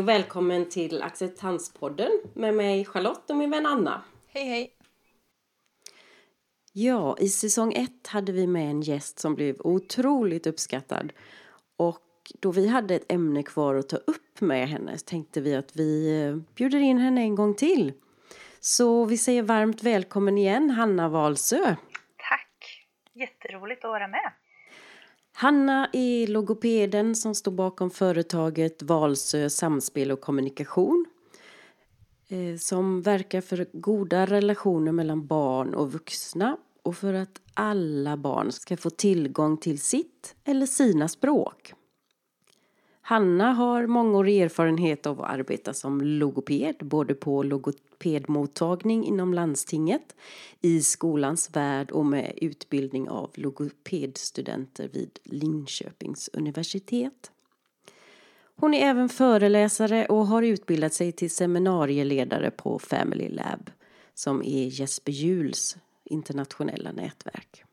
Hej och välkommen till Acceptanspodden med mig Charlotte och min vän Anna. Hej hej! Ja, i säsong ett hade vi med en gäst som blev otroligt uppskattad. Och då vi hade ett ämne kvar att ta upp med henne tänkte vi att vi eh, bjuder in henne en gång till. Så vi säger varmt välkommen igen Hanna Walsö. Tack! Jätteroligt att vara med. Hanna är logopeden som står bakom företaget Valsö Samspel och kommunikation eh, som verkar för goda relationer mellan barn och vuxna och för att alla barn ska få tillgång till sitt eller sina språk. Hanna har mångårig erfarenhet av att arbeta som logoped, både på logopedmottagning inom landstinget, i skolans värld och med utbildning av logopedstudenter vid Linköpings universitet. Hon är även föreläsare och har utbildat sig till seminarieledare på Family Lab, som är Jesper Juhls internationella nätverk.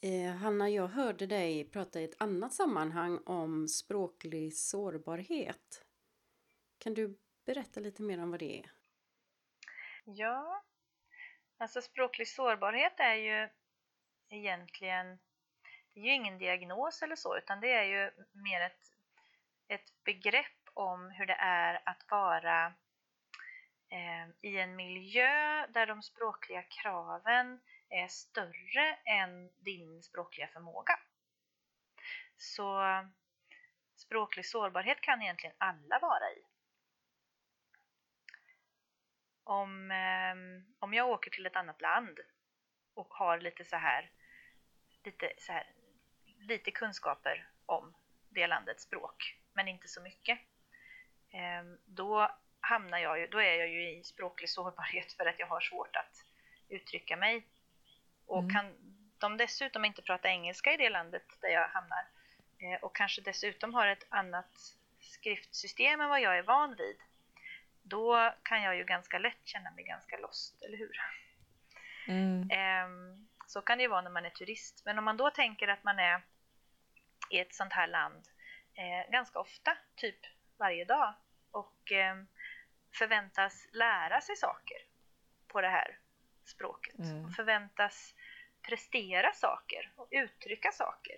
Eh, Hanna, jag hörde dig prata i ett annat sammanhang om språklig sårbarhet. Kan du berätta lite mer om vad det är? Ja, alltså språklig sårbarhet är ju egentligen, det är ju ingen diagnos eller så, utan det är ju mer ett, ett begrepp om hur det är att vara eh, i en miljö där de språkliga kraven är större än din språkliga förmåga. Så språklig sårbarhet kan egentligen alla vara i. Om, ehm, om jag åker till ett annat land och har lite så här, lite, så här, lite kunskaper om det landets språk, men inte så mycket. Ehm, då hamnar jag ju, då är jag ju i språklig sårbarhet för att jag har svårt att uttrycka mig och mm. kan de dessutom inte prata engelska i det landet där jag hamnar eh, och kanske dessutom har ett annat skriftsystem än vad jag är van vid, då kan jag ju ganska lätt känna mig ganska lost, eller hur? Mm. Eh, så kan det ju vara när man är turist. Men om man då tänker att man är i ett sånt här land eh, ganska ofta, typ varje dag, och eh, förväntas lära sig saker på det här språket. Mm. Förväntas prestera saker och uttrycka saker.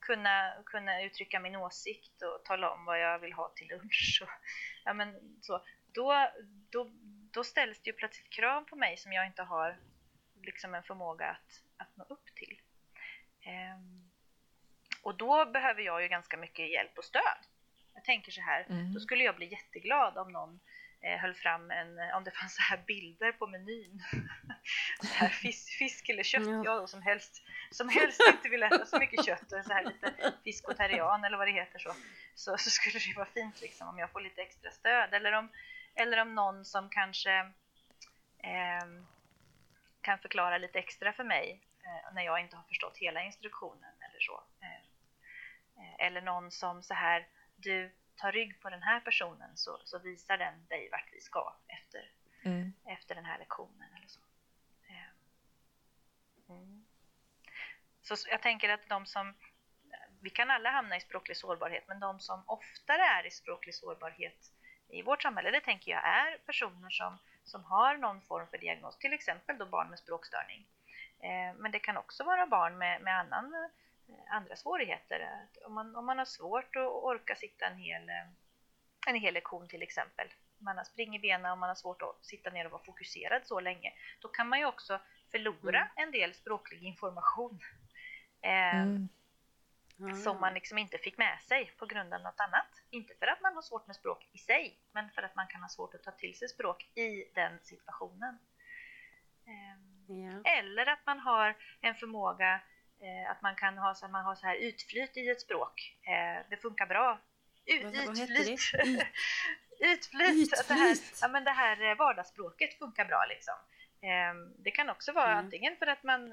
Kunna, kunna uttrycka min åsikt och tala om vad jag vill ha till lunch. Och, ja, men, så. Då, då, då ställs det ju plötsligt krav på mig som jag inte har liksom en förmåga att, att nå upp till. Ehm, och då behöver jag ju ganska mycket hjälp och stöd. Jag tänker så här, mm. då skulle jag bli jätteglad om någon eh, höll fram en, om det fanns så här bilder på menyn. så här fisk, fisk eller kött, ja. jag då som helst, som helst inte vill äta så mycket kött och så här lite fiskotarian eller vad det heter så, så, så skulle det vara fint liksom om jag får lite extra stöd. Eller om, eller om någon som kanske eh, kan förklara lite extra för mig eh, när jag inte har förstått hela instruktionen eller så. Eh, eh eller någon som så här, du ta rygg på den här personen så, så visar den dig vart vi ska efter, mm. efter den här lektionen eller så. Eh, mm. Så jag tänker att de som, vi kan alla hamna i språklig sårbarhet, men de som oftare är i språklig sårbarhet i vårt samhälle, det tänker jag är personer som, som har någon form för diagnos, till exempel då barn med språkstörning. Eh, men det kan också vara barn med, med annan andra svårigheter. Om man, om man har svårt att orka sitta en hel, en hel lektion till exempel, man har spring i benen och man har svårt att sitta ner och vara fokuserad så länge, då kan man ju också förlora mm. en del språklig information eh, mm. Mm. som man liksom inte fick med sig på grund av något annat. Inte för att man har svårt med språk i sig, men för att man kan ha svårt att ta till sig språk i den situationen. Eh, ja. Eller att man har en förmåga Eh, att man kan ha så, man har så här utflyt i ett språk. Eh, det funkar bra. Ut, vad, utflyt. utflyt. utflyt. Det, här, ja, men det här eh, vardagsspråket funkar bra liksom. Eh, det kan också vara mm. antingen för att man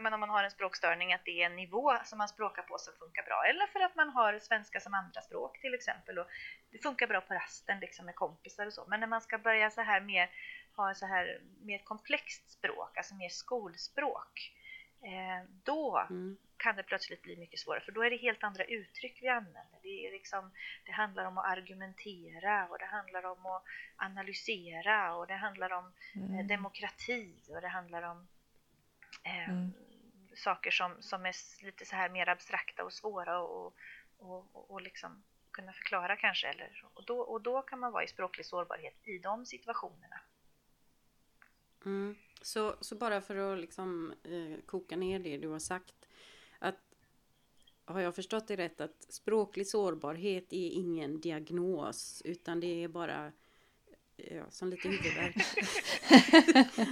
men om man har en språkstörning att det är en nivå som man språkar på som funkar bra eller för att man har svenska som andra språk till exempel och det funkar bra på rasten liksom med kompisar och så men när man ska börja så här mer ha så här mer komplext språk, alltså mer skolspråk eh, då mm. kan det plötsligt bli mycket svårare för då är det helt andra uttryck vi använder. Det, är liksom, det handlar om att argumentera och det handlar om att analysera och det handlar om eh, mm. demokrati och det handlar om eh, mm. Saker som, som är lite så här mer abstrakta och svåra och, och, och, och liksom kunna förklara kanske. Eller, och, då, och då kan man vara i språklig sårbarhet i de situationerna. Mm. Så, så bara för att liksom, eh, koka ner det du har sagt. Att, har jag förstått det rätt att språklig sårbarhet är ingen diagnos utan det är bara ja, som lite huvudvärk.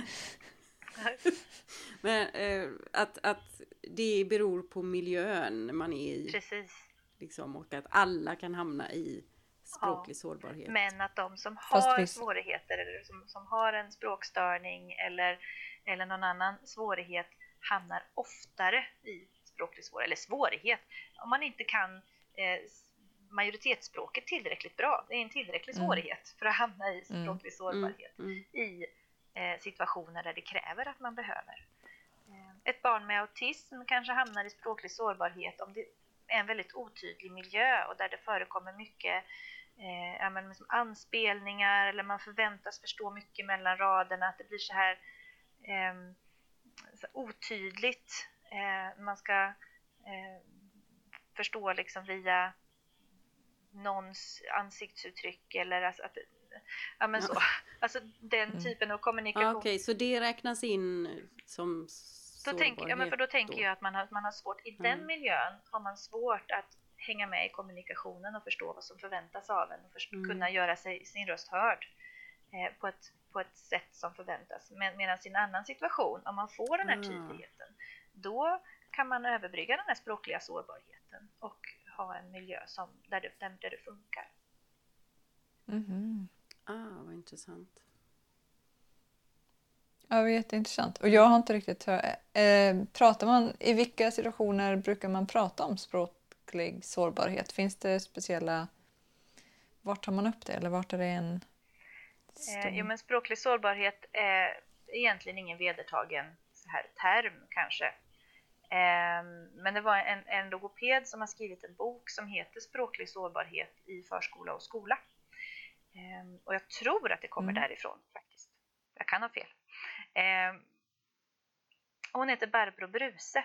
Men eh, att, att det beror på miljön man är i. Precis. Liksom, och att alla kan hamna i språklig ja, sårbarhet. Men att de som har visst... svårigheter eller som, som har en språkstörning eller, eller någon annan svårighet hamnar oftare i språklig svårighet. Eller svårighet, om man inte kan eh, majoritetsspråket tillräckligt bra. Det är en tillräcklig mm. svårighet för att hamna i mm. språklig mm. sårbarhet mm. i eh, situationer där det kräver att man behöver. Ett barn med autism kanske hamnar i språklig sårbarhet om det är en väldigt otydlig miljö och där det förekommer mycket eh, ja, men liksom anspelningar eller man förväntas förstå mycket mellan raderna, att det blir så här eh, så otydligt. Eh, man ska eh, förstå liksom via någons ansiktsuttryck eller alltså att Ja men så, alltså den mm. typen av kommunikation. Okej, okay, så det räknas in som då tänker, ja, men för då tänker då. jag att man har, man har svårt, i mm. den miljön har man svårt att hänga med i kommunikationen och förstå vad som förväntas av en och först, mm. kunna göra sig, sin röst hörd eh, på, ett, på ett sätt som förväntas. Men, medan i en annan situation, om man får den här mm. tydligheten, då kan man överbrygga den här språkliga sårbarheten och ha en miljö som, där, det, där, där det funkar. Mm. Ah, vad intressant. Ja, det var jätteintressant. Och jag har inte riktigt hört... Eh, pratar man, I vilka situationer brukar man prata om språklig sårbarhet? Finns det speciella... Vart tar man upp det eller vart är det en... Stor... Eh, jo, men språklig sårbarhet är egentligen ingen vedertagen så här term kanske. Eh, men det var en, en logoped som har skrivit en bok som heter Språklig sårbarhet i förskola och skola. Eh, och jag tror att det kommer mm. därifrån faktiskt. Jag kan ha fel. Eh, hon heter Barbro Bruse.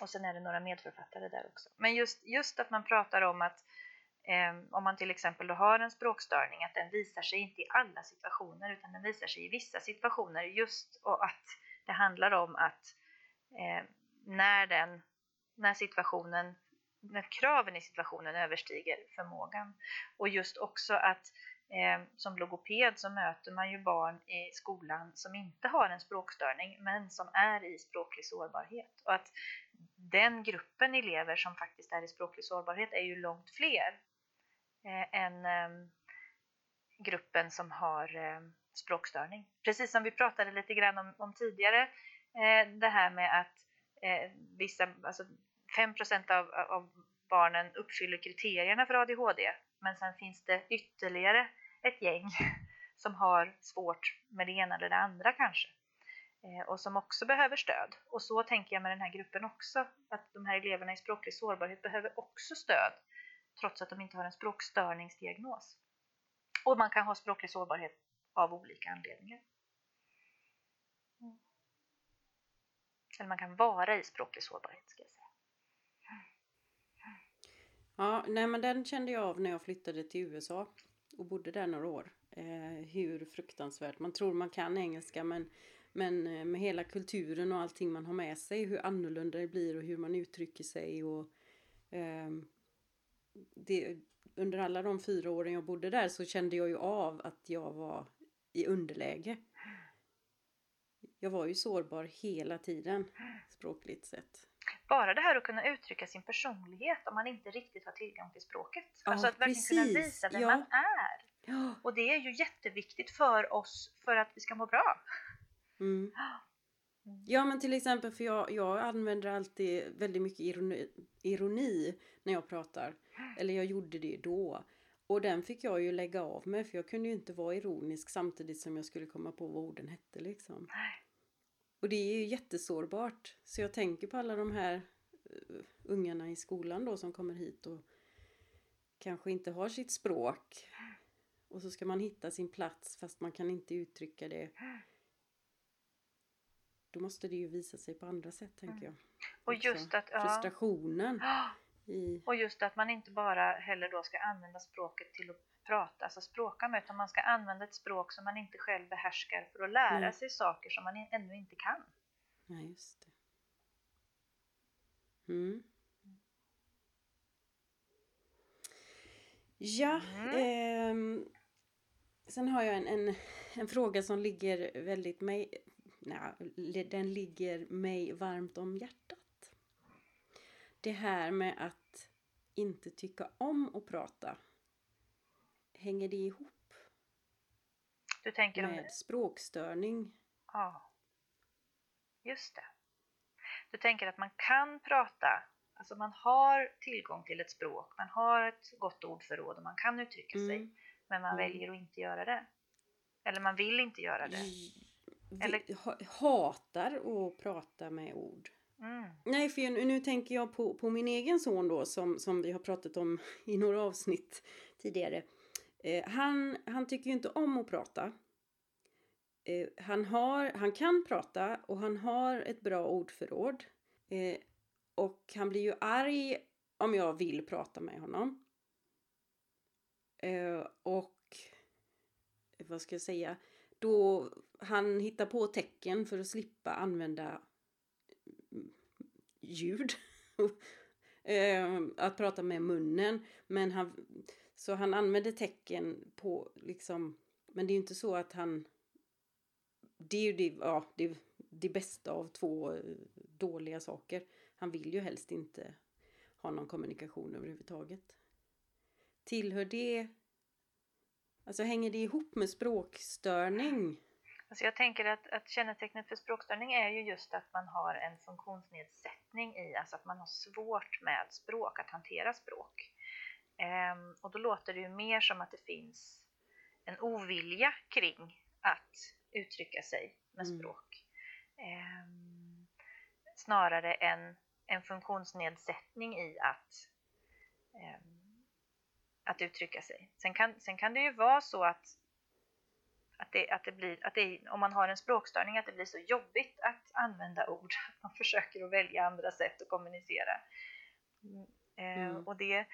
Och sen är det några medförfattare där också. Men just, just att man pratar om att eh, om man till exempel då har en språkstörning, att den visar sig inte i alla situationer utan den visar sig i vissa situationer just och att det handlar om att eh, när, den, när situationen när kraven i situationen överstiger förmågan. Och just också att Eh, Eh, som logoped så möter man ju barn i skolan som inte har en språkstörning men som är i språklig sårbarhet. Och att den gruppen elever som faktiskt är i språklig sårbarhet är ju långt fler eh, än eh, gruppen som har språkstörning. Precis som vi pratade lite grann om, om tidigare, det här med att vissa, alltså 5 av, av barnen uppfyller kriterierna för ADHD men sen finns det ytterligare ett gäng som har svårt med det ena eller det andra kanske eh, och som också behöver stöd. Och så tänker jag med den här gruppen också, att de här eleverna i språklig sårbarhet behöver också stöd trots att de inte har en språkstörningsdiagnos. Och man kan ha språklig sårbarhet av olika anledningar. Mm. Eller man kan vara i språklig sårbarhet ska jag säga. Ja, nej men den kände jag av när jag flyttade till USA och bodde där några år. Eh, hur fruktansvärt. Man tror man kan engelska men, men eh, med hela kulturen och allting man har med sig, hur annorlunda det blir och hur man uttrycker sig och eh, det, under alla de fyra åren jag bodde där så kände jag ju av att jag var i underläge. Jag var ju sårbar hela tiden språkligt sett. Bara det här att kunna uttrycka sin personlighet om man inte riktigt har tillgång till språket. Ja, alltså att verkligen precis. kunna visa vem ja. man är. Ja. Och det är ju jätteviktigt för oss för att vi ska må bra. Mm. Ja men till exempel för jag, jag använder alltid väldigt mycket ironi, ironi när jag pratar. Eller jag gjorde det då. Och den fick jag ju lägga av med för jag kunde ju inte vara ironisk samtidigt som jag skulle komma på vad orden hette liksom. Och det är ju jättesårbart. Så jag tänker på alla de här uh, ungarna i skolan då som kommer hit och kanske inte har sitt språk. Och så ska man hitta sin plats fast man kan inte uttrycka det. Då måste det ju visa sig på andra sätt tänker jag. Och just att, ja. Frustrationen. I... Och just att man inte bara heller då ska använda språket till att prata, alltså språka med, utan man ska använda ett språk som man inte själv behärskar för att lära Nej. sig saker som man ännu inte kan. Ja, just det. Mm. Ja, ehm, sen har jag en, en, en fråga som ligger väldigt mig, nej, den ligger mig varmt om hjärtat. Det här med att inte tycka om att prata. Hänger det ihop Du tänker om med språkstörning? Ja, just det. Du tänker att man kan prata, alltså man har tillgång till ett språk, man har ett gott ordförråd och man kan uttrycka sig, Mm. men man Mm. väljer att inte göra det. Eller man vill inte göra det. Eller- hatar att prata med ord. Mm. Nej, för nu, nu tänker jag på, på min egen son då som, som vi har pratat om i några avsnitt tidigare. Eh, han, han tycker ju inte om att prata. Eh, han, har, han kan prata och han har ett bra ordförråd. Eh, och han blir ju arg om jag vill prata med honom. Eh, och eh, vad ska jag säga? Då han hittar på tecken för att slippa använda mm, ljud. Eh, att prata med munnen. Men han, så han använder tecken på liksom, men det är ju inte så att han, det är ju det, ja, det, det bästa av två eh, dåliga saker. Han vill ju helst inte ha någon kommunikation överhuvudtaget. Tillhör det, alltså hänger det ihop med språkstörning? Alltså jag tänker att, att kännetecknet för språkstörning är ju just att man har en funktionsnedsättning i, alltså att man har svårt med språk, att hantera språk. Ehm, och då låter det ju mer som att det finns en ovilja kring att uttrycka sig med Mm. språk. Ehm, snarare än en funktionsnedsättning i att, ehm, att uttrycka sig. Sen kan, sen kan det ju vara så att att det, att det blir, att det, om man har en språkstörning, att det blir så jobbigt att använda ord. Att man försöker att välja andra sätt att kommunicera. Mm, eh. Och det,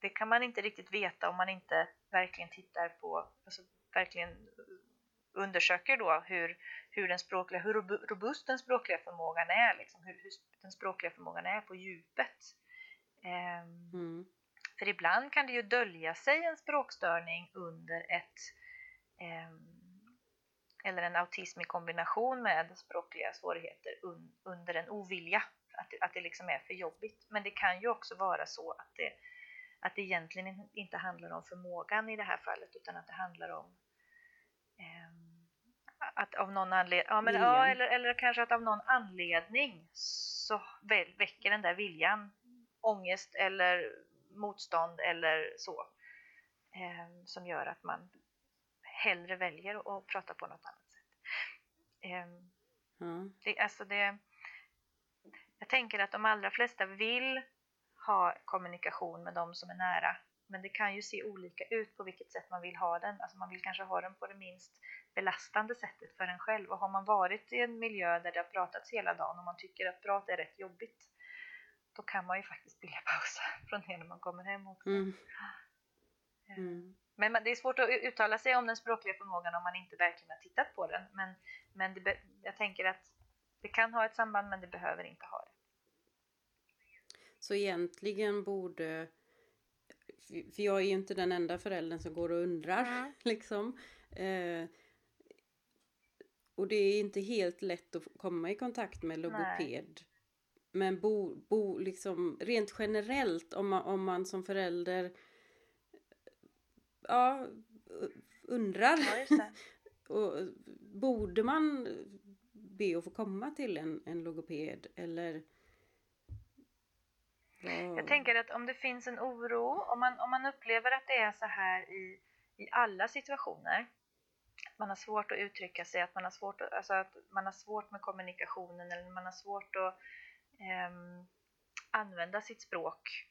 det kan man inte riktigt veta om man inte verkligen tittar på, alltså verkligen undersöker då hur, hur, den språkliga, hur robu- robust den språkliga förmågan är, liksom, hur, hur den språkliga förmågan är på djupet. Ehm, Mm. för ibland kan det ju dölja sig en språkstörning under ett ehm, eller en autism i kombination med språkliga svårigheter un, under en ovilja. Att, att det liksom är för jobbigt. Men det kan ju också vara så att det, att det egentligen in- inte handlar om förmågan i det här fallet utan att det handlar om ehm, att av någon anledning, ja, men, ja, eller, eller kanske att av någon anledning så väcker den där viljan ångest eller motstånd eller så. Eh, som gör att man hellre väljer att prata på något annat sätt. Eh, Ja. det, alltså det, jag tänker att de allra flesta vill ha kommunikation med de som är nära. Men det kan ju se olika ut på vilket sätt man vill ha den. Alltså man vill kanske ha den på det minst belastande sättet för en själv. Och har man varit i en miljö där det har pratats hela dagen och man tycker att prat är rätt jobbigt. Då kan man ju faktiskt vilja pausa från det när man kommer hem också. Mm. Mm. Men det är svårt att uttala sig om den språkliga förmågan om man inte verkligen har tittat på den. Men, men det, jag tänker att det kan ha ett samband men det behöver inte ha det. Så egentligen borde... för- jag är ju inte den enda föräldern som går och undrar. Mm. Liksom. Eh, och det är inte helt lätt att komma i kontakt med logoped. Men bo, bo liksom, rent generellt om man, om man som förälder ja, undrar. Ja. Och borde man be att få komma till en, en logoped eller? Vad- Jag tänker att om det finns en oro, om man, om man upplever att det är så här i, i alla situationer, man har svårt att uttrycka sig, att man har svårt, att, alltså att man har svårt med kommunikationen eller man har svårt att eh, använda sitt språk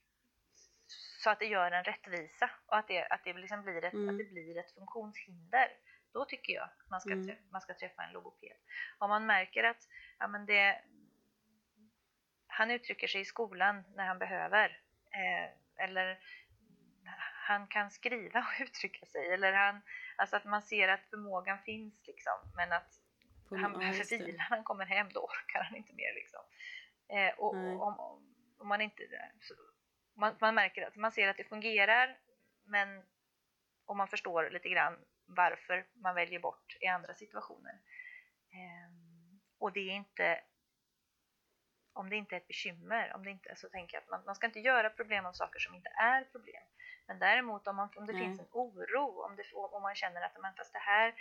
så att det gör en rättvisa och att det, att det, liksom blir, ett, Mm. att det blir ett funktionshinder. Då tycker jag att man ska, Mm. träffa, man ska träffa en logoped. Om man märker att ja, men det, han uttrycker sig i skolan när han behöver eh, eller han kan skriva och uttrycka sig eller han, alltså att man ser att förmågan finns liksom men att han behöver vila när han kommer hem, då orkar han inte mer liksom. Eh, och Nej. om, om, om man inte, så, man, man märker att man ser att det fungerar men och man förstår lite grann varför man väljer bort i andra situationer. Ehm, och det är inte om det inte är ett bekymmer, om det inte, så tänker jag att man, man ska inte göra problem av saker som inte är problem. Men däremot om, man, om det Nej. finns en oro, om, det, om man känner att men fast det här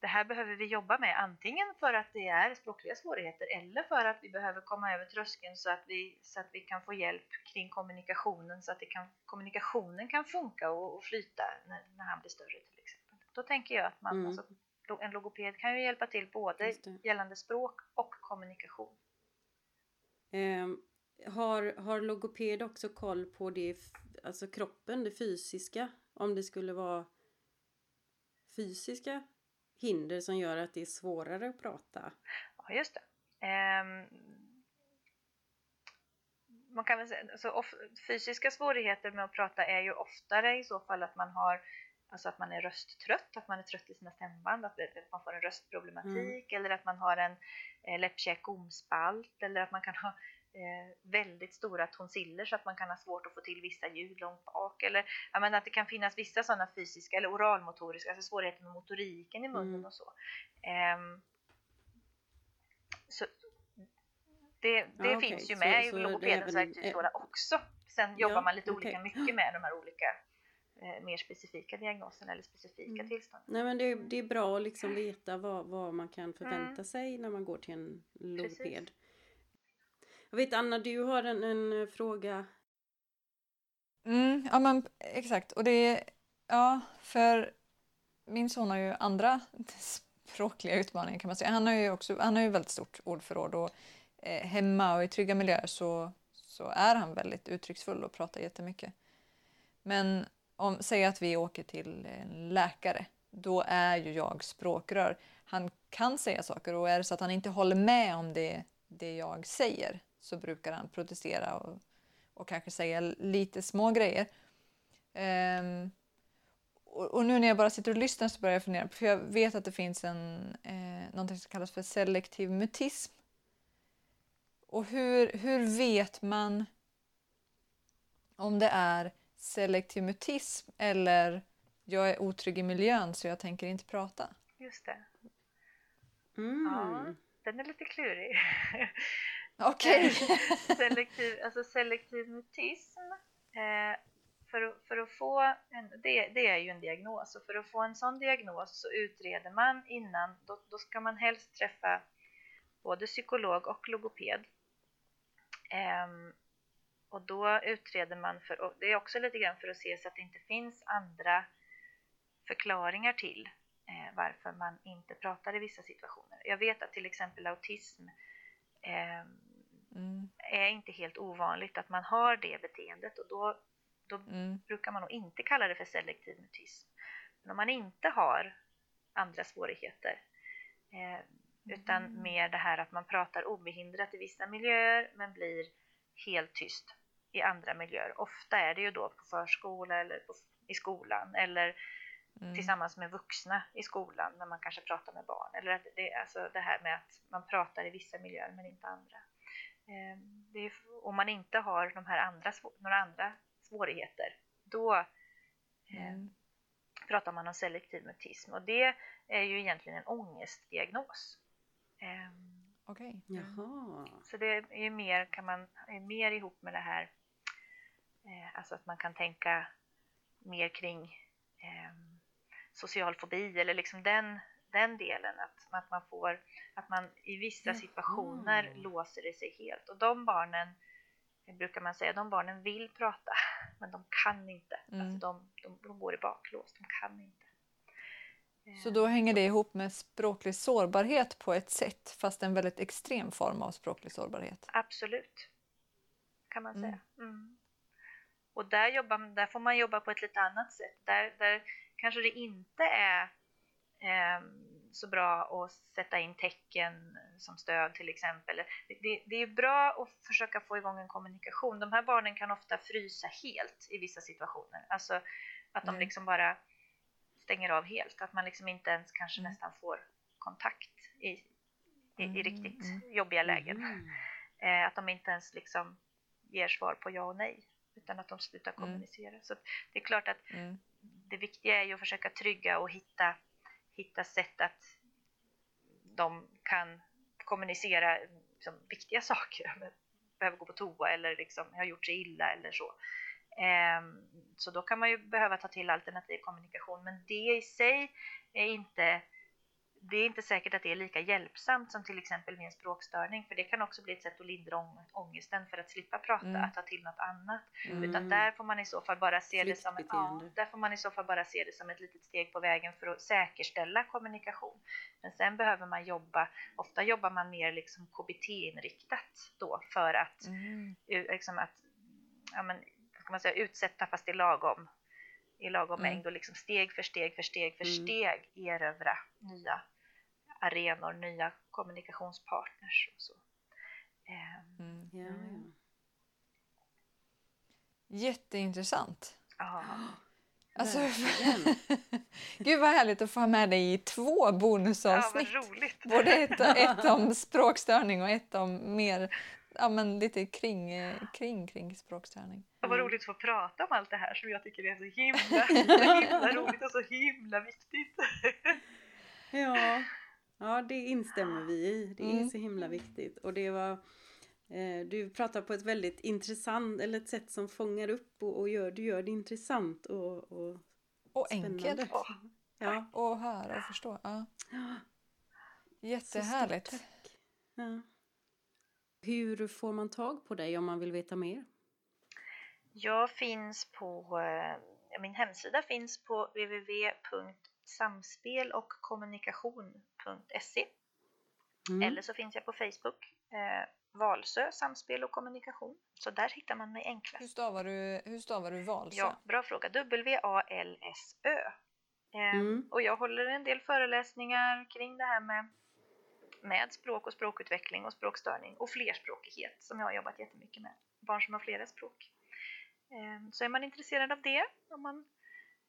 det här behöver vi jobba med antingen för att det är språkliga svårigheter eller för att vi behöver komma över tröskeln så att vi, så att vi kan få hjälp kring kommunikationen så att det kan, kommunikationen kan funka och, och flyta när, när han blir större till exempel. Då tänker jag att man, Mm. alltså, en logoped kan ju hjälpa till både gällande språk och kommunikation. Eh, har, har logoped också koll på det, alltså kroppen, det fysiska? Om det skulle vara fysiska hinder som gör att det är svårare att prata? Ja, just det. Eh, man kan väl säga, alltså, of, fysiska svårigheter med att prata är ju oftare i så fall att man har Alltså att man är rösttrött, att man är trött i sina stämband, att man får en röstproblematik eller att man har en eh, läppkäck gomspalt eller att man kan ha eh, väldigt stora tonsiller så att man kan ha svårt att få till vissa ljud långt bak eller ja, men att det kan finnas vissa sådana fysiska eller oralmotoriska, alltså svårigheter med motoriken i munnen Mm. och så. Ehm, så det det okej. finns ju Så- med så i logopedens verktygslåda också. Sen Ja, jobbar man lite okej. olika mycket med de här olika eh, mer specifika diagnoserna eller specifika Mm. tillstånden. Nej men det, det är bra att liksom veta vad, vad man kan förvänta sig när man går till en logoped. Precis. Jag vet Anna, du har en, en fråga. Mm, ja men exakt. Och det är, ja, för min son har ju andra språkliga utmaningar kan man säga. Han har ju också, han har ju väldigt stort ordförråd och eh, hemma och i trygga miljöer så, så är han väldigt uttrycksfull och pratar jättemycket. Men om, säg att vi åker till en läkare, då är ju jag språkrör. Han kan säga saker och är det så att han inte håller med om det, det jag säger så brukar han protestera och och kanske säga lite små grejer. Um, och, och nu när jag bara sitter och lyssnar så börjar jag fundera, för jag vet att det finns en, eh, någonting som kallas för selektiv mutism. Och hur, hur vet man om det är selektiv mutism eller jag är otrygg i miljön så jag tänker inte prata? Just det. Mm. Ja. Den är lite klurig. Okej. selektiv, alltså selektiv mutism. Eh, för, att- för att få en, det, det är ju en diagnos och för att få en sån diagnos så utreder man innan, då, då ska man helst träffa både psykolog och logoped. Ehm, och då utreder man, för, det är också lite grann för att se så att det inte finns andra förklaringar till eh, varför man inte pratar i vissa situationer. Jag vet att till exempel autism ehm, Mm, är inte helt ovanligt att man har det beteendet och då, då mm, brukar man nog inte kalla det för selektiv mutism. Men om man inte har andra svårigheter eh, utan Mm. mer det här att man pratar obehindrat i vissa miljöer men blir helt tyst i andra miljöer. Ofta är det ju då på förskola eller på, i skolan eller mm, tillsammans med vuxna i skolan när man kanske pratar med barn. Eller att det, alltså det här med att man pratar i vissa miljöer men inte andra. Eh, Det är, om man inte har de här andra, några andra svårigheter, då eh, mm. pratar man om selektiv mutism och det är ju egentligen en ångestdiagnos. Eh, Okej. Jaha. Så det är mer, kan man, är mer ihop med det här, eh, alltså att man kan tänka mer kring eh, social fobi eller liksom den, den delen att, att man får, att man i vissa situationer låser det sig helt och de barnen eh, brukar man säga, de barnen vill prata men de kan inte. Mm. Alltså de, de, de går i baklås, de kan inte. Så då hänger det ihop med språklig sårbarhet på ett sätt fast en väldigt extrem form av språklig sårbarhet? Absolut, kan man Mm. säga. Mm. Och där, jobbar, där får man jobba på ett lite annat sätt. Där, där kanske det inte är eh, så bra att sätta in tecken som stöd till exempel. Det, det, det är bra att försöka få igång en kommunikation. De här barnen kan ofta frysa helt i vissa situationer. Alltså att de Mm. liksom bara stänger av helt. Att man liksom inte ens kanske Mm. nästan får kontakt i, i, i Mm, riktigt jobbiga lägen. Eh, att de inte ens liksom ger svar på ja och nej utan att de slutar Mm. kommunicera. Så att det är klart att Mm. det viktiga är ju att försöka trygga och hitta, hitta sätt att de kan kommunicera liksom, viktiga saker. Behöver gå på toa eller liksom, har gjort sig illa eller så. Ehm, så då kan man ju behöva ta till alternativ kommunikation men det i sig är inte det är inte säkert att det är lika hjälpsamt som till exempel vid en språkstörning för det kan också bli ett sätt att lindra ång- ångesten för att slippa prata, Mm. att ta till något annat. Mm. Utan där får man i så fall bara se det som ja, Flyktbeteende. där får man i så fall bara se det som ett litet steg på vägen för att säkerställa kommunikation. Men sen behöver man jobba, ofta jobbar man mer liksom KBT-inriktat då för att, Mm. liksom att ja, men, man säga, utsätta fast i lagom, i lagom Mm. mängd och liksom steg för steg för steg för Mm. steg erövra nya arenor, nya kommunikationspartners och så. Ehm, Mm. Ja, ja. Jätteintressant. ja. Alltså. Gud vad härligt att få ha med dig i två ja, bonusavsnitt. vad roligt! Både ett, ett om språkstörning och ett om mer, ja men lite kring, kring, kring språkstörning. Och vad Mm. roligt att få prata om allt det här som jag tycker är så himla, himla roligt och så himla viktigt. Ja. ja, det instämmer vi i. Det är Mm. så himla viktigt. Och det var, eh, du pratar på ett väldigt intressant, eller ett sätt som fångar upp och, och gör, du gör det intressant och, och Och spännande. enkelt Åh, Ja. att höra och förstå. Ja. Så Jättehärligt. stort tack. Ja. Hur får man tag på dig om man vill veta mer? Jag finns på, eh, min hemsida finns på www.samspelochkommunikation.se Mm. eller så finns jag på Facebook, eh, Valsö samspel och kommunikation. Så där hittar man mig Hur enklast. stavar du, hur stavar du Valsö? Ja, bra fråga. W-A-L-S-Ö. Eh, Mm. Och jag håller en del föreläsningar kring det här med, med språk och språkutveckling och språkstörning och flerspråkighet som jag har jobbat jättemycket med. Barn som har flera språk. Eh, Så är man intresserad av det om man,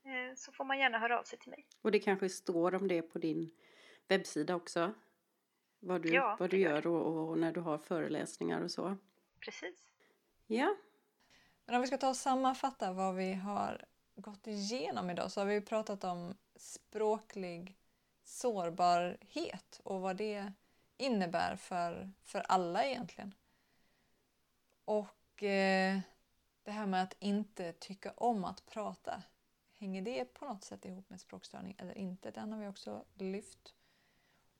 eh, så får man gärna höra av sig till mig. Och det kanske står om det på din webbsida också? Vad du, Ja, vad du gör och, och när du har föreläsningar och så. Precis. Ja, Men om vi ska ta och sammanfatta vad vi har gått igenom idag så har vi pratat om språklig sårbarhet och vad det innebär för, för alla egentligen. Och eh, det här med att inte tycka om att prata. Hänger det på något sätt ihop med språkstörning eller inte? Den har vi också lyft.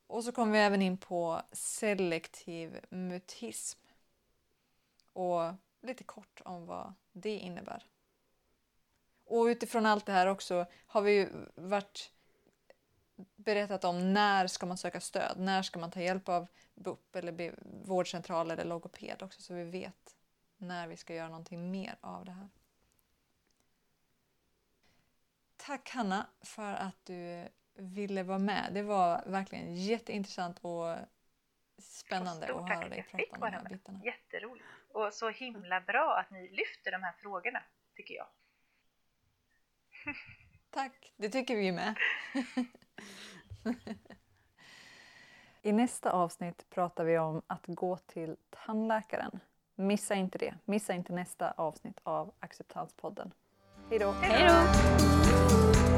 Och så kommer vi även in på selektiv mutism. Och lite kort om vad det innebär. Och utifrån allt det här också har vi ju varit berättat om när ska man söka stöd, när ska man ta hjälp av BUP eller vårdcentral eller logoped också så vi vet när vi ska göra någonting mer av det här. Tack Hanna för att du ville vara med. Det var verkligen jätteintressant och spännande Stort att höra dig prata om de här bitarna. Jätteroligt. Och så himla bra att ni lyfter de här frågorna, tycker jag. Tack, det tycker vi med. I nästa avsnitt pratar vi om att gå till tandläkaren. Missa inte det. Missa inte nästa avsnitt av Acceptanspodden. Hej då! hej då!